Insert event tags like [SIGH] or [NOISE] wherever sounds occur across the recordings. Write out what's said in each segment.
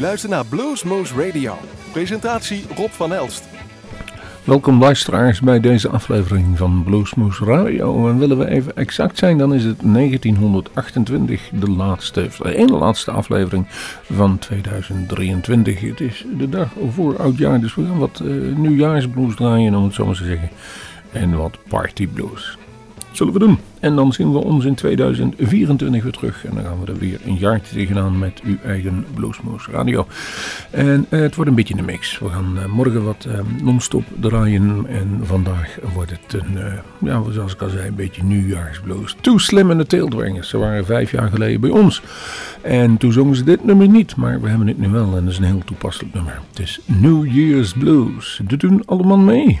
luistert naar Bluesmoose Radio. Presentatie Rob van Elst. Welkom luisteraars bij deze aflevering van Bluesmoose Radio. En willen we even exact zijn, dan is het 1928 de laatste, de ene laatste aflevering van 2023. Het is de dag voor oudjaar, dus we gaan wat uh, nieuwjaarsblues draaien, om het zo maar te zeggen. En wat partyblues. Zullen we doen. En dan zien we ons in 2024 weer terug. En dan gaan we er weer een jaar tegenaan met uw eigen Bluesmoes Radio. En uh, het wordt een beetje een mix. We gaan uh, morgen wat uh, non-stop draaien. En vandaag wordt het een, ja, zoals ik al zei, een beetje nieuwjaarsblues. Too Slim en de Taildrangers. Ze waren vijf jaar geleden bij ons. En toen zongen ze dit nummer niet. Maar we hebben het nu wel. En dat is een heel toepasselijk nummer. Het is New Year's Blues. Doe doen allemaal mee.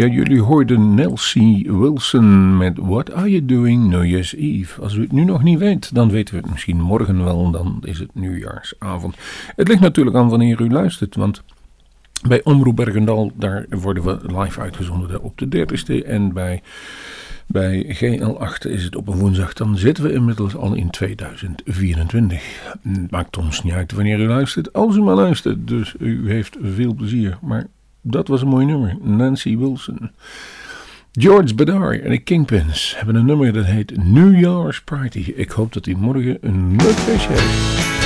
Ja, jullie hoorden Nelsie Wilson met What Are You Doing New Year's Eve. Als u het nu nog niet weet, dan weten we het misschien morgen wel, dan is het nieuwjaarsavond. Het ligt natuurlijk aan wanneer u luistert, want bij Omroep Bergendal, daar worden we live uitgezonden op de 30ste en bij... Bij GL8 is het op een woensdag, dan zitten we inmiddels al in 2024. Het maakt ons niet uit wanneer u luistert, als u maar luistert. Dus u heeft veel plezier. Maar dat was een mooi nummer, Nancy Wilson. George Bedar en de Kingpins hebben een nummer dat heet New Year's Party. Ik hoop dat hij morgen een leuk feestje heeft.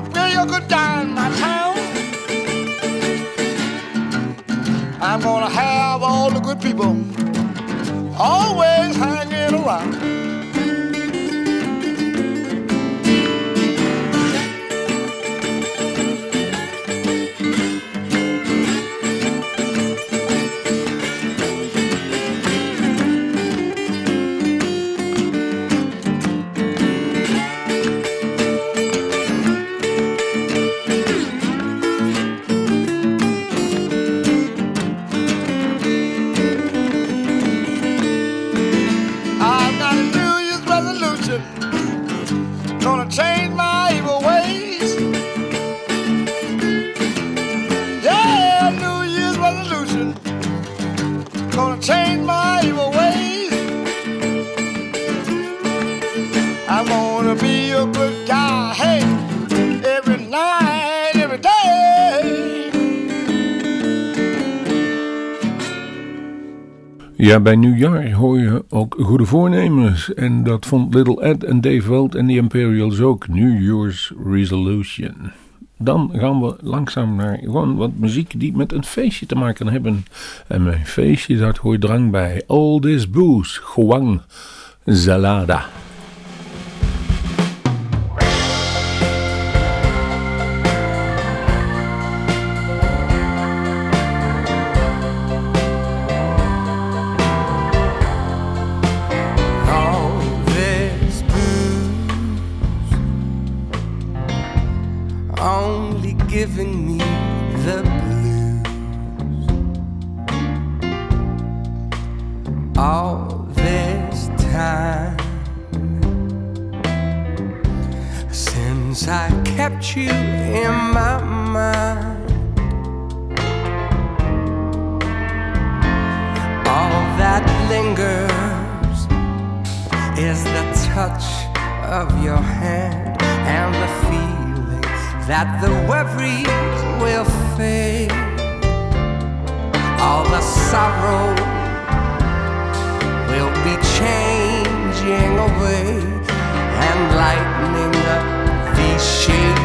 I'll pay you good down my town. I'm gonna have all the good people always hanging around. Ja, bij nieuwjaar hoor je ook goede voornemens. En dat vond Little Ed en Dave Welt en de Imperials ook. New Year's Resolution. Dan gaan we langzaam naar gewoon wat muziek die met een feestje te maken hebben. En mijn feestje, dat hoor drang bij. All this booze, Juan Zalada. all this time since I kept you in my mind. All that lingers is the touch of your hand and the feeling that the worries will fade. All the sorrow will be changing away and lightening up these shades.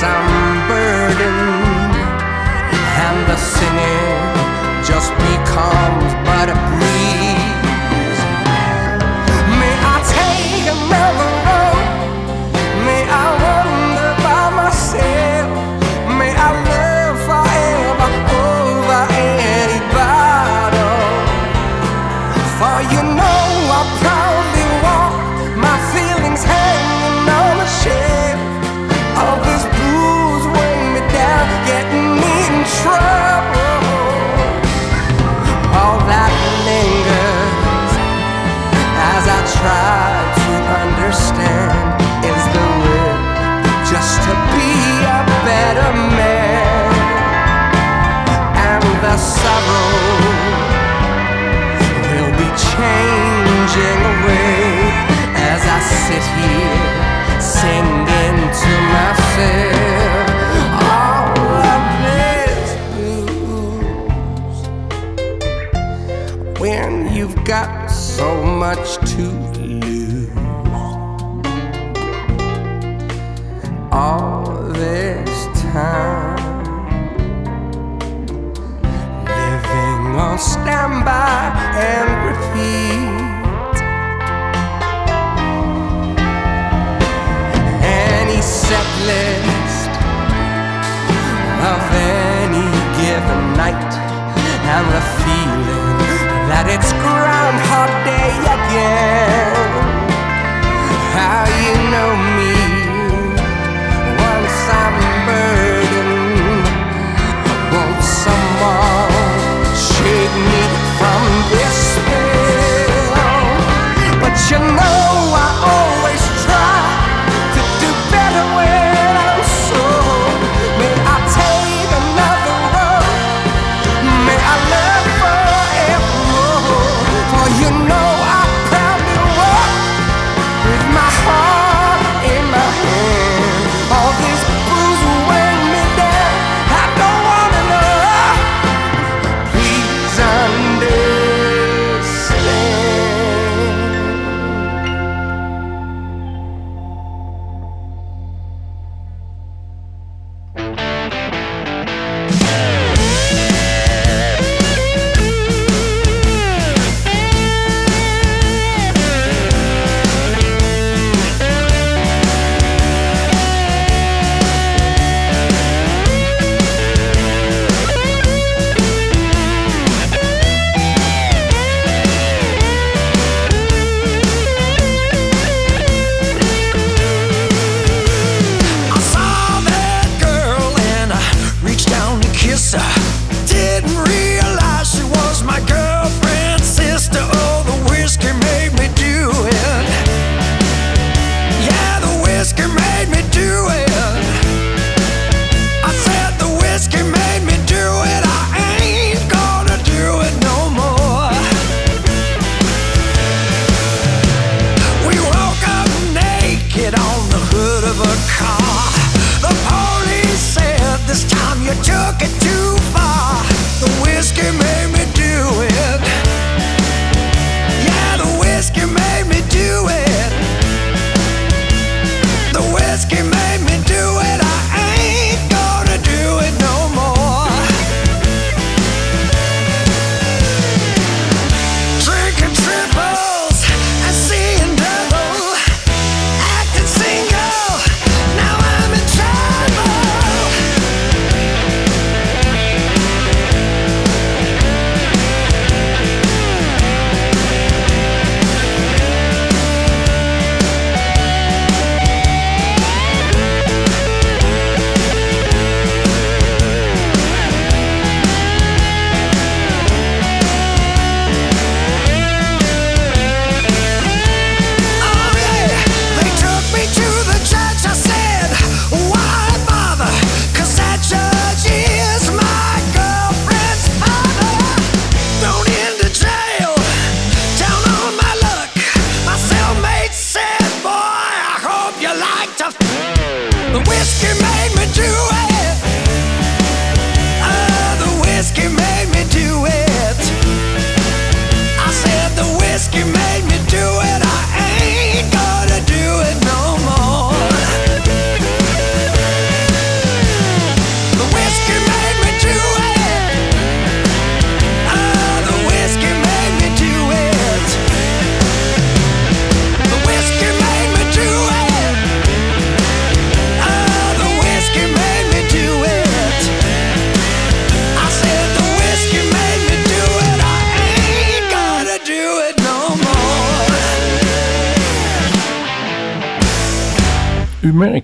Some burden, and the singing just becomes but a breeze.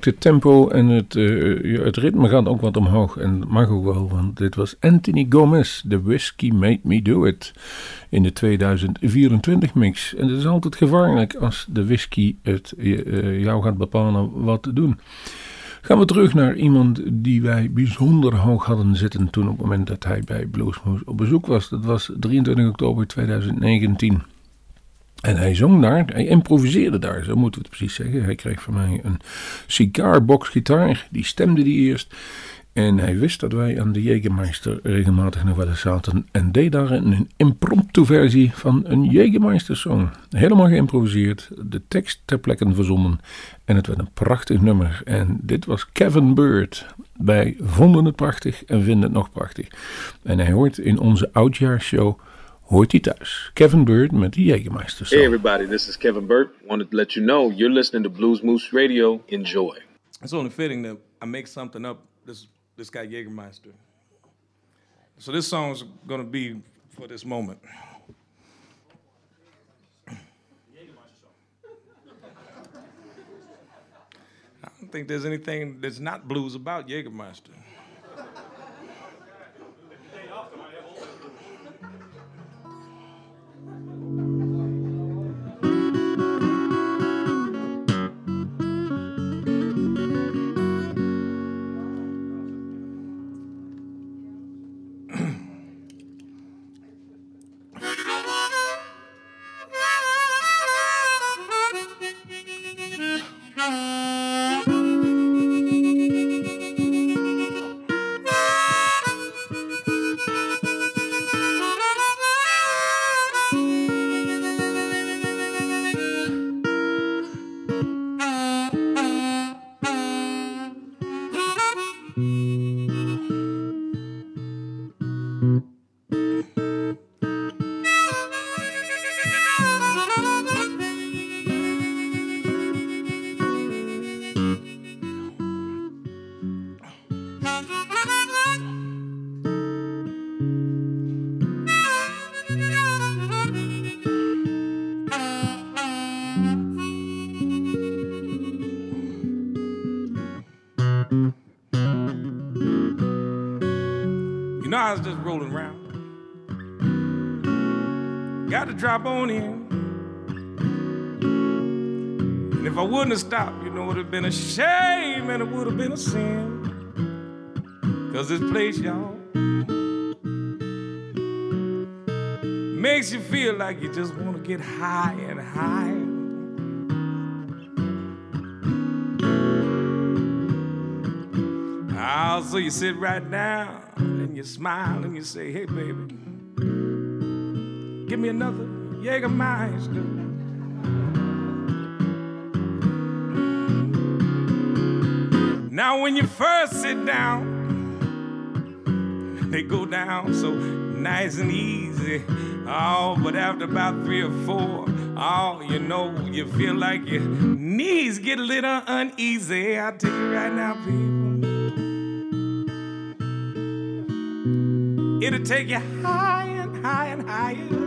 het tempo en het, eh, het ritme gaat ook wat omhoog. En dat mag ook wel, want dit was Anthony Gomez. The Whiskey Made Me Do It. In de 2024 mix. En het is altijd gevaarlijk als de whisky het, eh, eh, jou gaat bepalen wat te doen. Gaan we terug naar iemand die wij bijzonder hoog hadden zitten toen op het moment dat hij bij Bluesmoes op bezoek was. Dat was 23 oktober 2019. En hij zong daar, hij improviseerde daar, zo moeten we het precies zeggen. Hij kreeg van mij een sigaarboxgitaar, die stemde die eerst. En hij wist dat wij aan de Jägermeister regelmatig nog wel eens zaten en deed daar een impromptu versie van een Jägermeister-song. Helemaal geïmproviseerd, de tekst ter plekke verzonnen en het werd een prachtig nummer. En dit was Kevin Bird. Wij vonden het prachtig en vinden het nog prachtig. En hij hoort in onze oudjaarsshow hoort hij thuis. Kevin Burt met de Jägermeister. Hey everybody, this is Kevin Burt. Wanted to let you know you're listening to Blues Moose Radio. Enjoy. It's only fitting that I make something up. This this guy Jägermeister. So this song is gonna be for this moment. I don't think there's anything that's not blues about Jägermeister. Drop on in. And if I wouldn't have stopped, you know, it would have been a shame and it would have been a sin. Cause this place, y'all, makes you feel like you just want to get high and high. Ah, so you sit right down and you smile and you say, hey, baby, give me another Jägermeister. Now, when you first sit down, they go down so nice and easy. Oh, but after about three or four, oh, you know, you feel like your knees get a little uneasy. I tell you right now, people. It'll take you high and high and higher.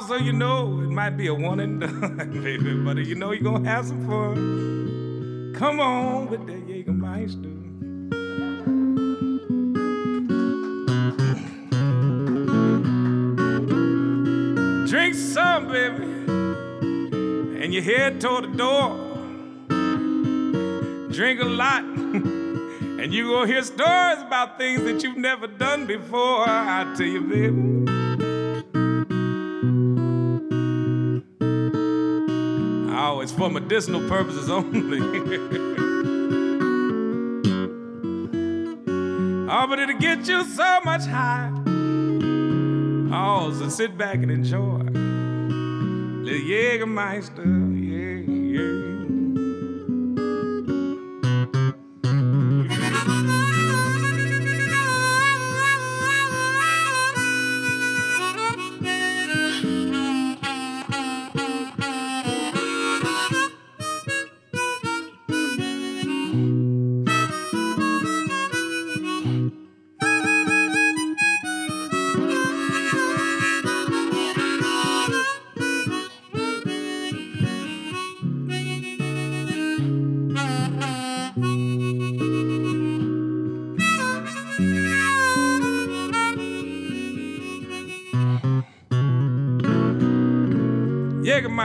So you know it might be a one and done, [LAUGHS] baby, but you know you're gonna have some fun. Come on with that Jägermeister. Drink some, baby, and you head toward the door. Drink a lot, [LAUGHS] and you gonna hear stories about things that you've never done before. I tell you, baby. For medicinal purposes only. [LAUGHS] oh, but it'll get you so much high. Oh, so sit back and enjoy. Little Jägermeister, yeah, yeah.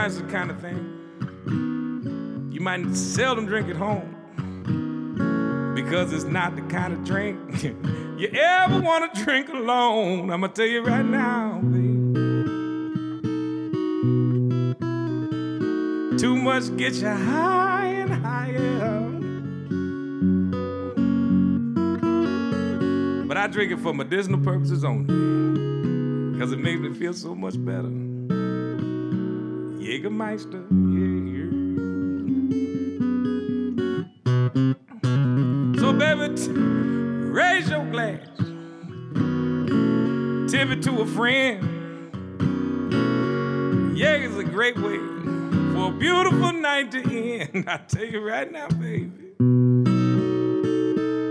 Jägermeister kind of thing. You might seldom drink at home because it's not the kind of drink [LAUGHS] you ever want to drink alone. I'm gonna tell you right now, babe. Too much gets you high and higher. But I drink it for medicinal purposes only because it makes me feel so much better. Jägermeister, yeah. So baby, raise your glass, tip it to a friend. Yeah, it's a great way for a beautiful night to end. [LAUGHS] I tell you right now, baby.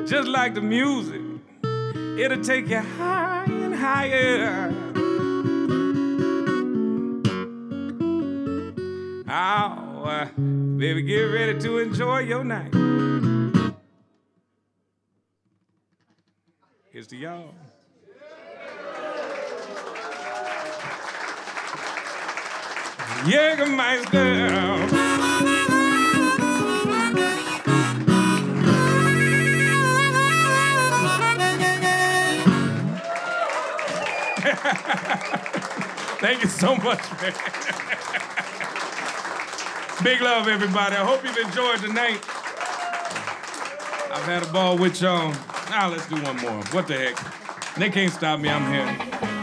Just like the music, it'll take you high and higher. Uh, baby, get ready to enjoy your night. Here's to y'all. Jägermeister. [LAUGHS] Thank you so much, man. [LAUGHS] Big love, everybody. I hope you've enjoyed tonight. I've had a ball with y'all. Now let's do one more. What the heck? They can't stop me. I'm here.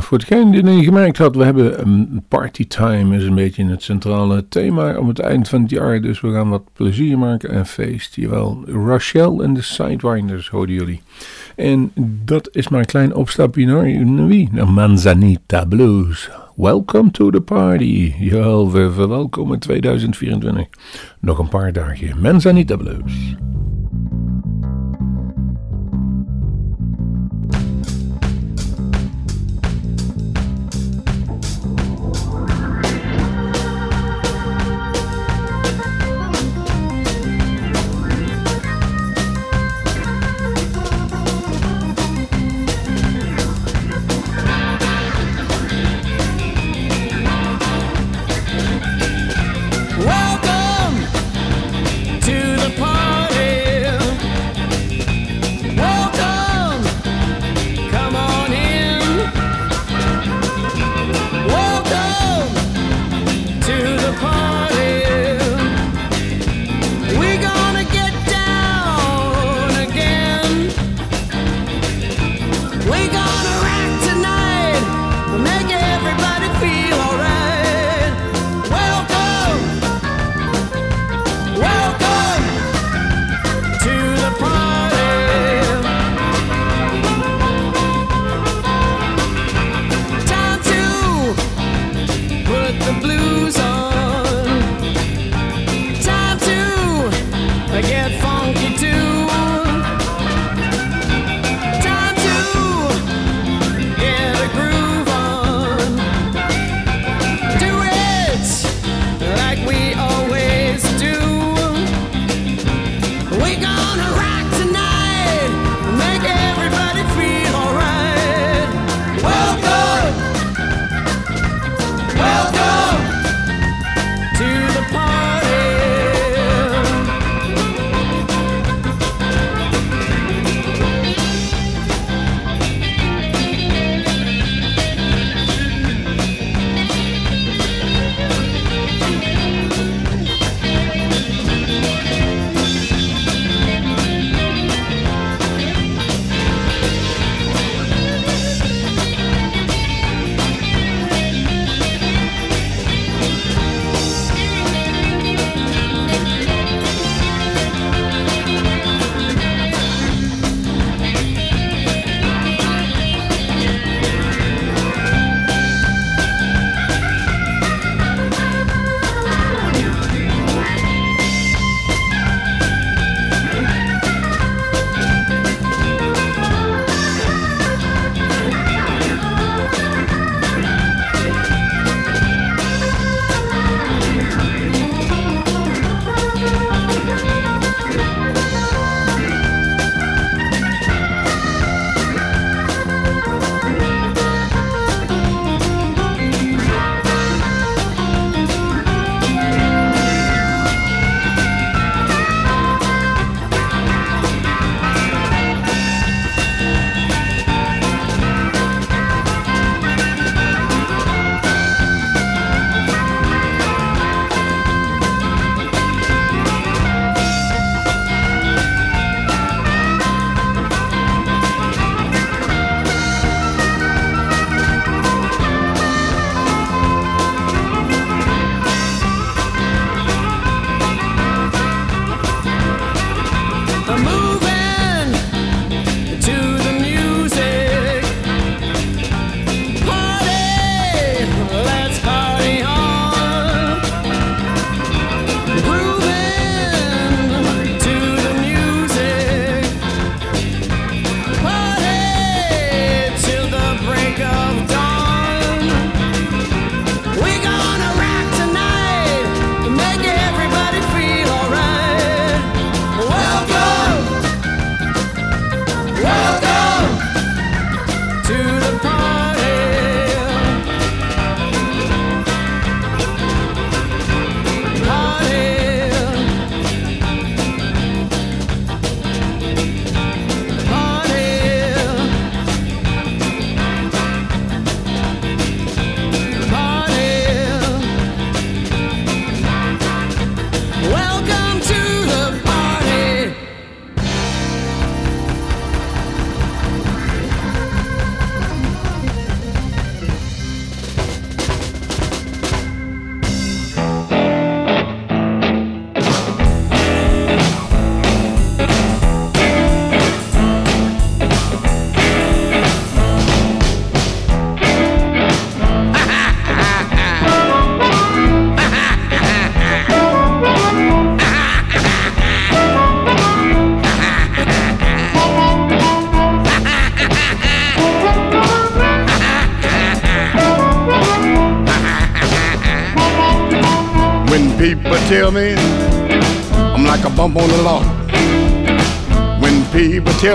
Voor degene die het gemerkt had, we hebben een party time is een beetje het centrale thema om het eind van het jaar. Dus we gaan wat plezier maken en feest. Jawel, Rochelle en de Sidewinders hoorden jullie. En dat is maar een klein opstapje naar wie? Naar Manzanita Blues. Welcome to the party. Jawel, we verwelkomen 2024. Nog een paar dagen. Manzanita Blues.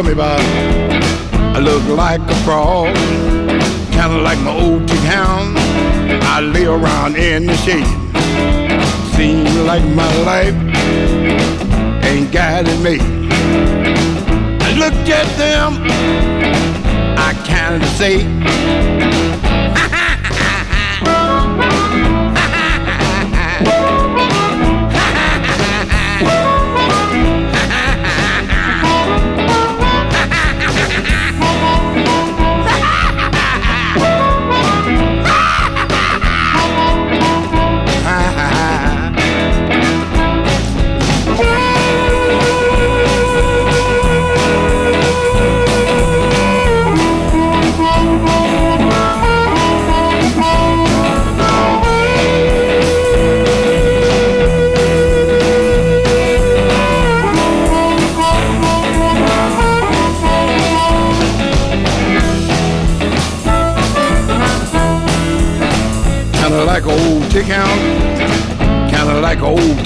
Me about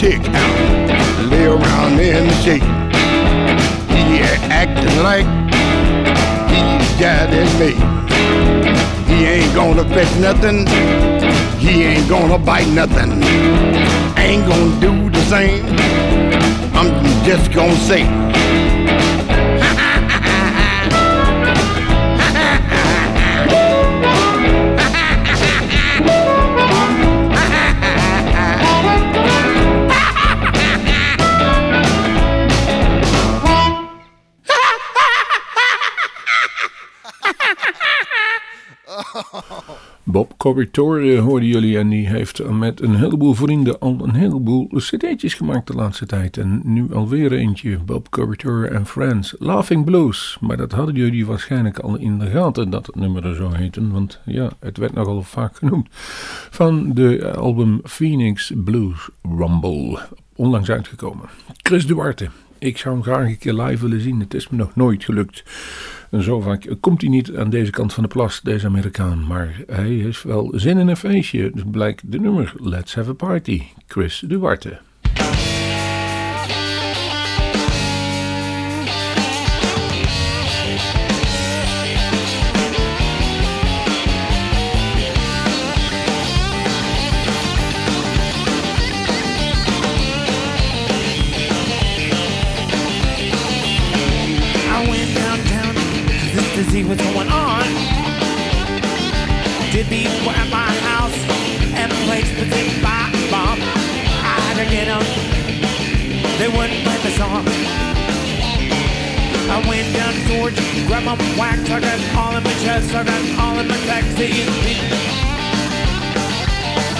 tick hound. Lay around in the shade. He acting like he's guiding me. He ain't gonna fetch nothing. He ain't gonna bite nothing. Ain't gonna do the same. I'm just gonna say. Bob Corritore hoorden jullie en die heeft met een heleboel vrienden al een heleboel cd'tjes gemaakt de laatste tijd. En nu alweer eentje, Bob Corritore en Friends, Laughing Blues. Maar dat hadden jullie waarschijnlijk al in de gaten dat het nummer er zo heette, want ja, het werd nogal vaak genoemd. Van de album Phoenix Blues Rumble, onlangs uitgekomen. Chris Duarte. Ik zou hem graag een keer live willen zien. Het is me nog nooit gelukt. En zo vaak komt hij niet aan deze kant van de plas, deze Amerikaan. Maar hij heeft wel zin in een feestje. Dus blijkt de nummer Let's Have a Party. Chris Duarte. To see what's going on. Did people at my house and place within my bomb. I had to get them. They wouldn't play the song. I went down to George, grabbed my wax, I got all in my chest, I got all in my taxi.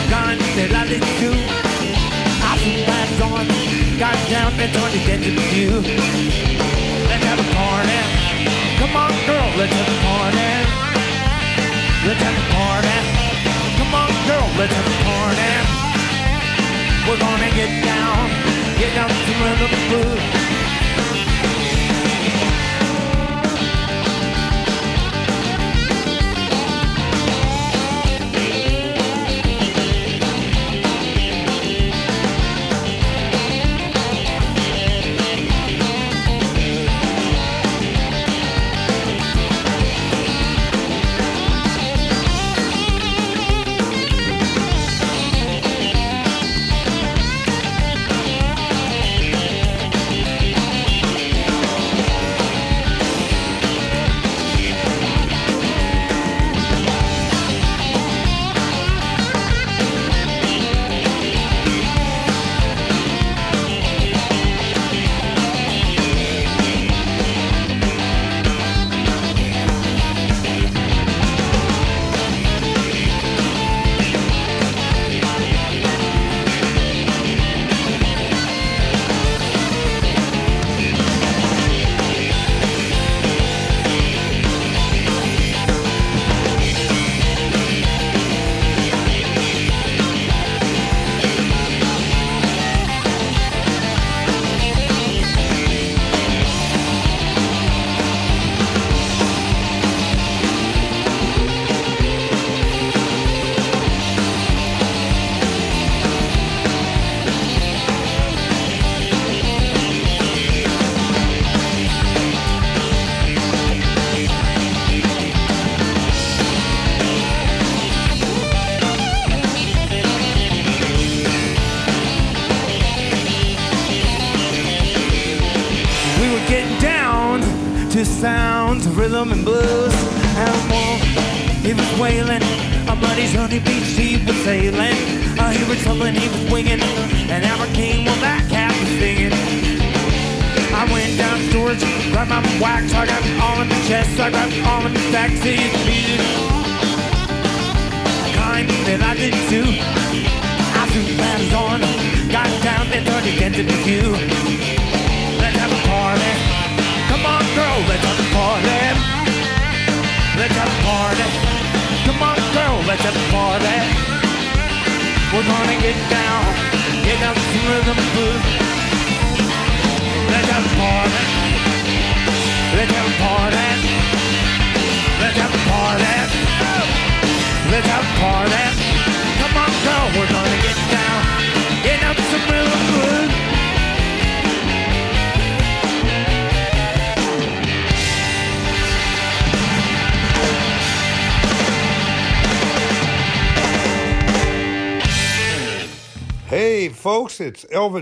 Gun that I didn't do. I put bags on, got down and turned it into view. Let's have a party. Come on, girl, let's have a party. Let's have a party. Come on, girl, let's have a party. We're gonna get down, get down to rhythm and blues.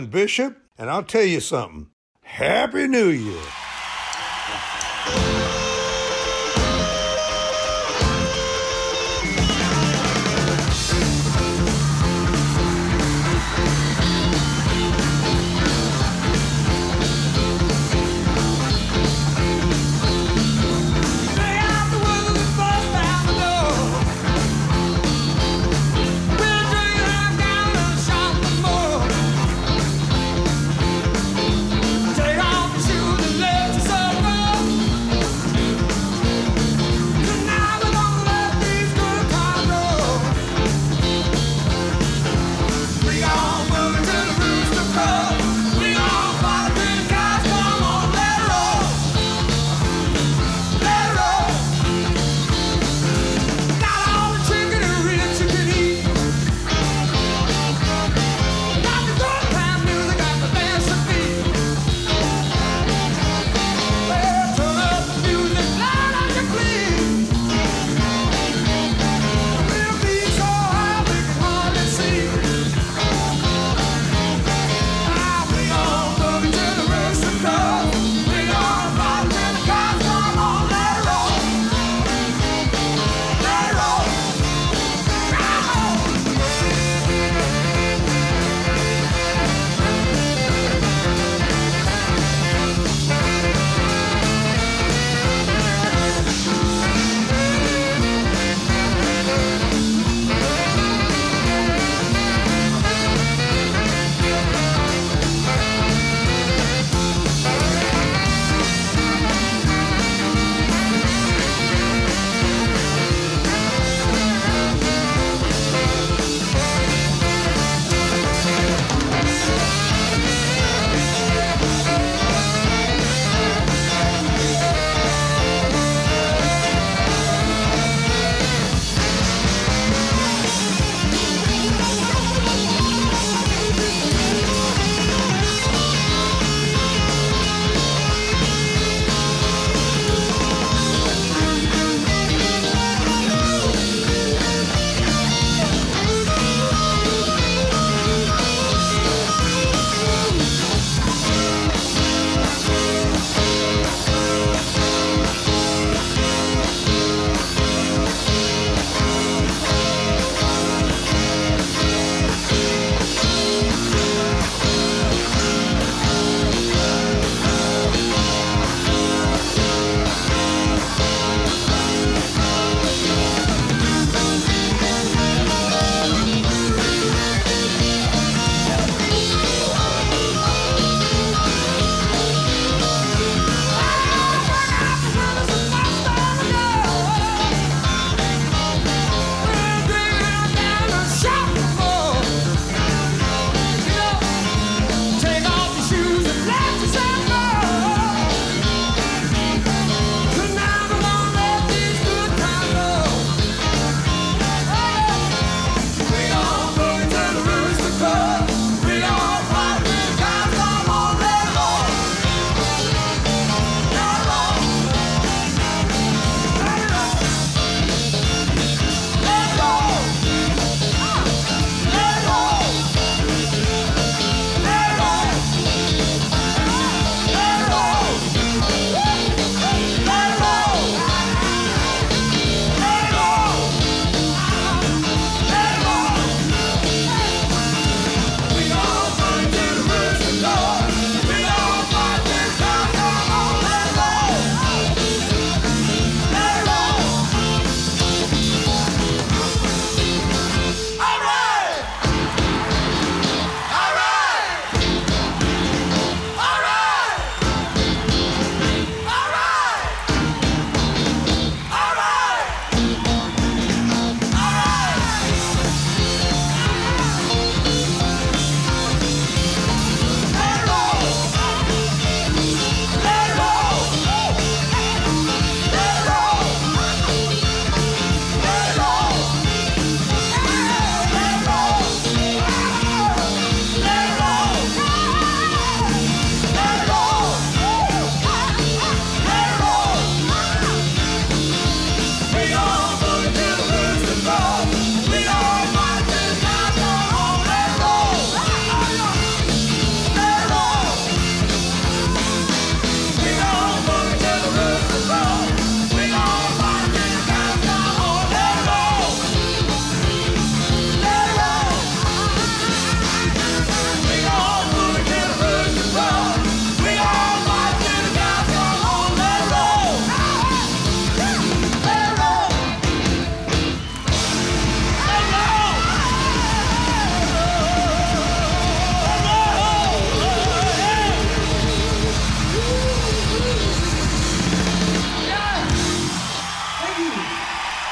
Bishop, and I'll tell you something Happy New Year!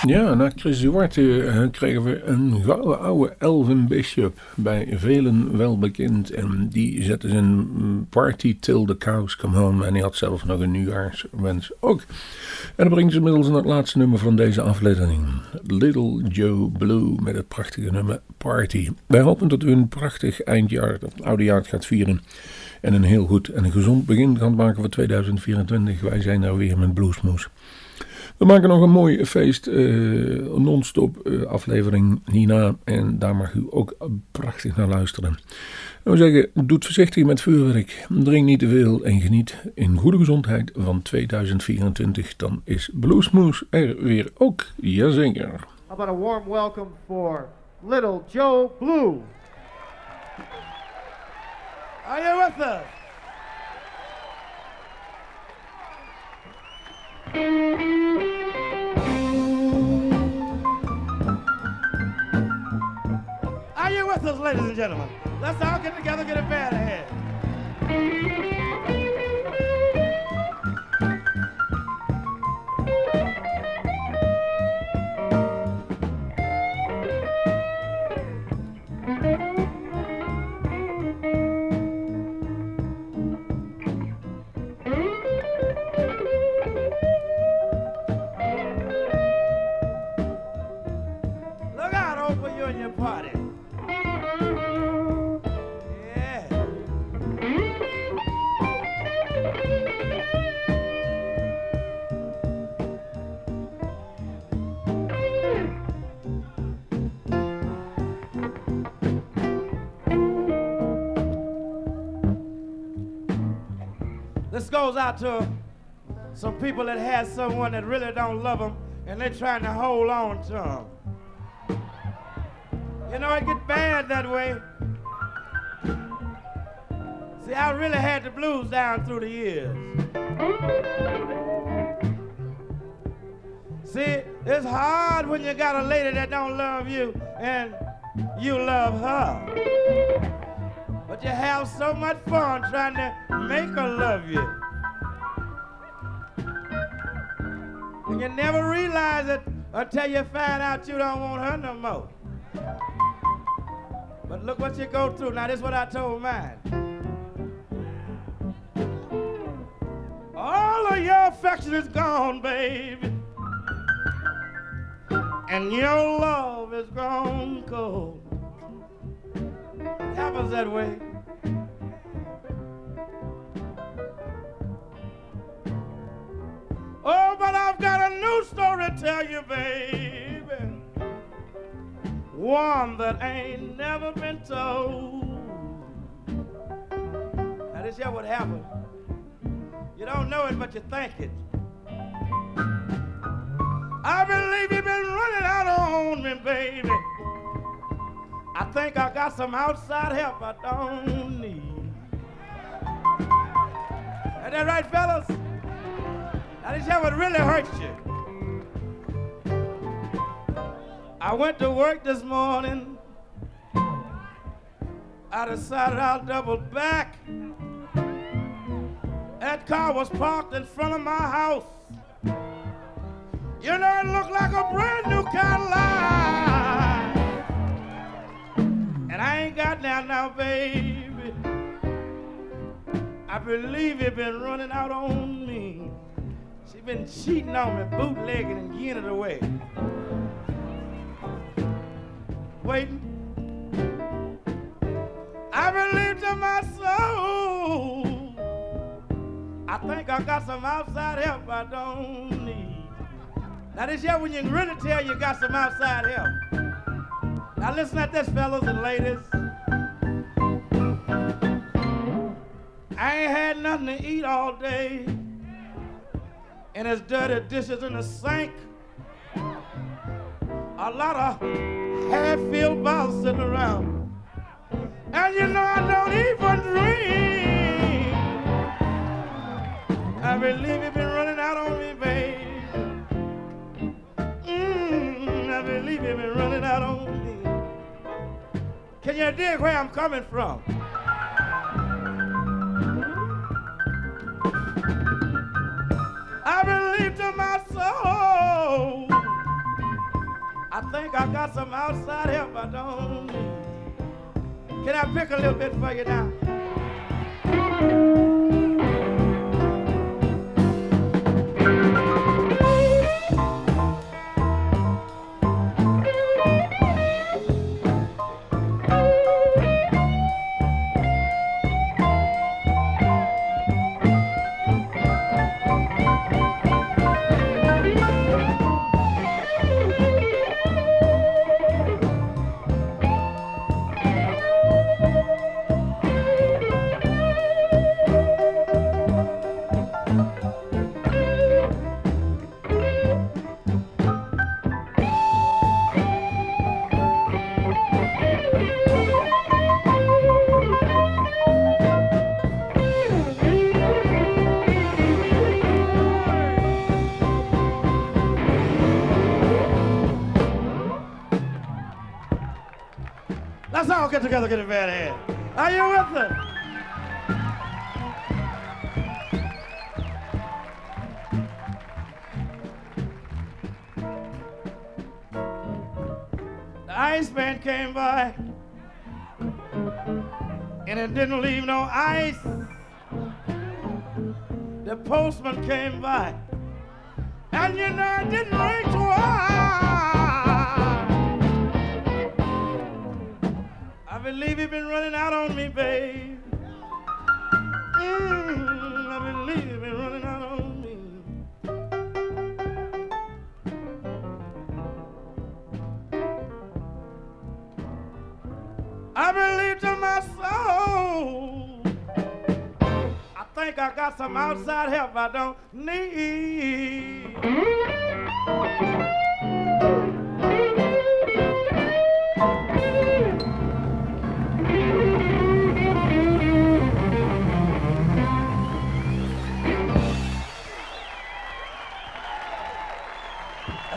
Ja, na Chris Duarte eh, kregen we een gouden oude Elvin Bishop. Bij velen wel bekend. En die zette zijn party till the cows come home. En hij had zelf nog een nieuwjaarswens ook. En dat brengt ze inmiddels naar het laatste nummer van deze aflevering. Little Joe Blue met het prachtige nummer Party. Wij hopen dat u een prachtig eindjaar, het oude jaar gaat vieren. En een heel goed en een gezond begin gaat maken voor 2024. Wij zijn daar weer met Bluesmoes. We maken nog een mooi feest, eh, non-stop eh, aflevering hierna. En daar mag u ook prachtig naar luisteren. En we zeggen, doe voorzichtig met vuurwerk. Drink niet te veel en geniet in goede gezondheid van 2024. Dan is Bluesmoes er weer ook. Jazeker. How about a warm welcome for little Joe Blue? Are you with us? Are you with us, ladies and gentlemen? Let's all get together, get a band ahead. Goes out to some people that has someone that really don't love them and they're trying to hold on to them. You know, it get bad that way. See, I really had the blues down through the years. See, it's hard when you got a lady that don't love you and you love her. But you have so much fun trying to make her love you. And you never realize it until you find out you don't want her no more. But look what you go through. Now, this is what I told mine. All of your affection is gone, baby. And your love is gone cold. It happens that way. Oh, but I've got a new story to tell you, baby. One that ain't never been told. Now, this here what happened. You don't know it, but you think it. I believe you've been running out on me, baby. I think I got some outside help I don't need. Is that right, fellas? Now, this here what really hurts you. I went to work this morning. I decided I'll double back. That car was parked in front of my house. You know, it looked like a brand new Cadillac. And I ain't got down now, baby. I believe you been running out on me. She been cheating on me, bootlegging and getting it away. Waiting. I believe to my soul. I think I got some outside help I don't need. Now this year when you can really tell you got some outside help. Now listen at this, fellas and ladies. I ain't had nothing to eat all day. And there's dirty dishes in the sink. A lot of half-filled bottles sitting around. And you know I don't even drink. I believe you've been running out on me, babe. Mm, I believe you've been running out on me. Can you dig where I'm coming from? Believe to my soul. I think I got some outside help I don't need. Can I pick a little bit for you now? Get together, get a bad hand. Are you with us? The Ice Man came by, and it didn't leave no ice. The postman came by, and you know it didn't rain believe you've been running out on me, babe. Mm, I believe you've been running out on me. I believe to my soul. I think I got some outside help I don't need.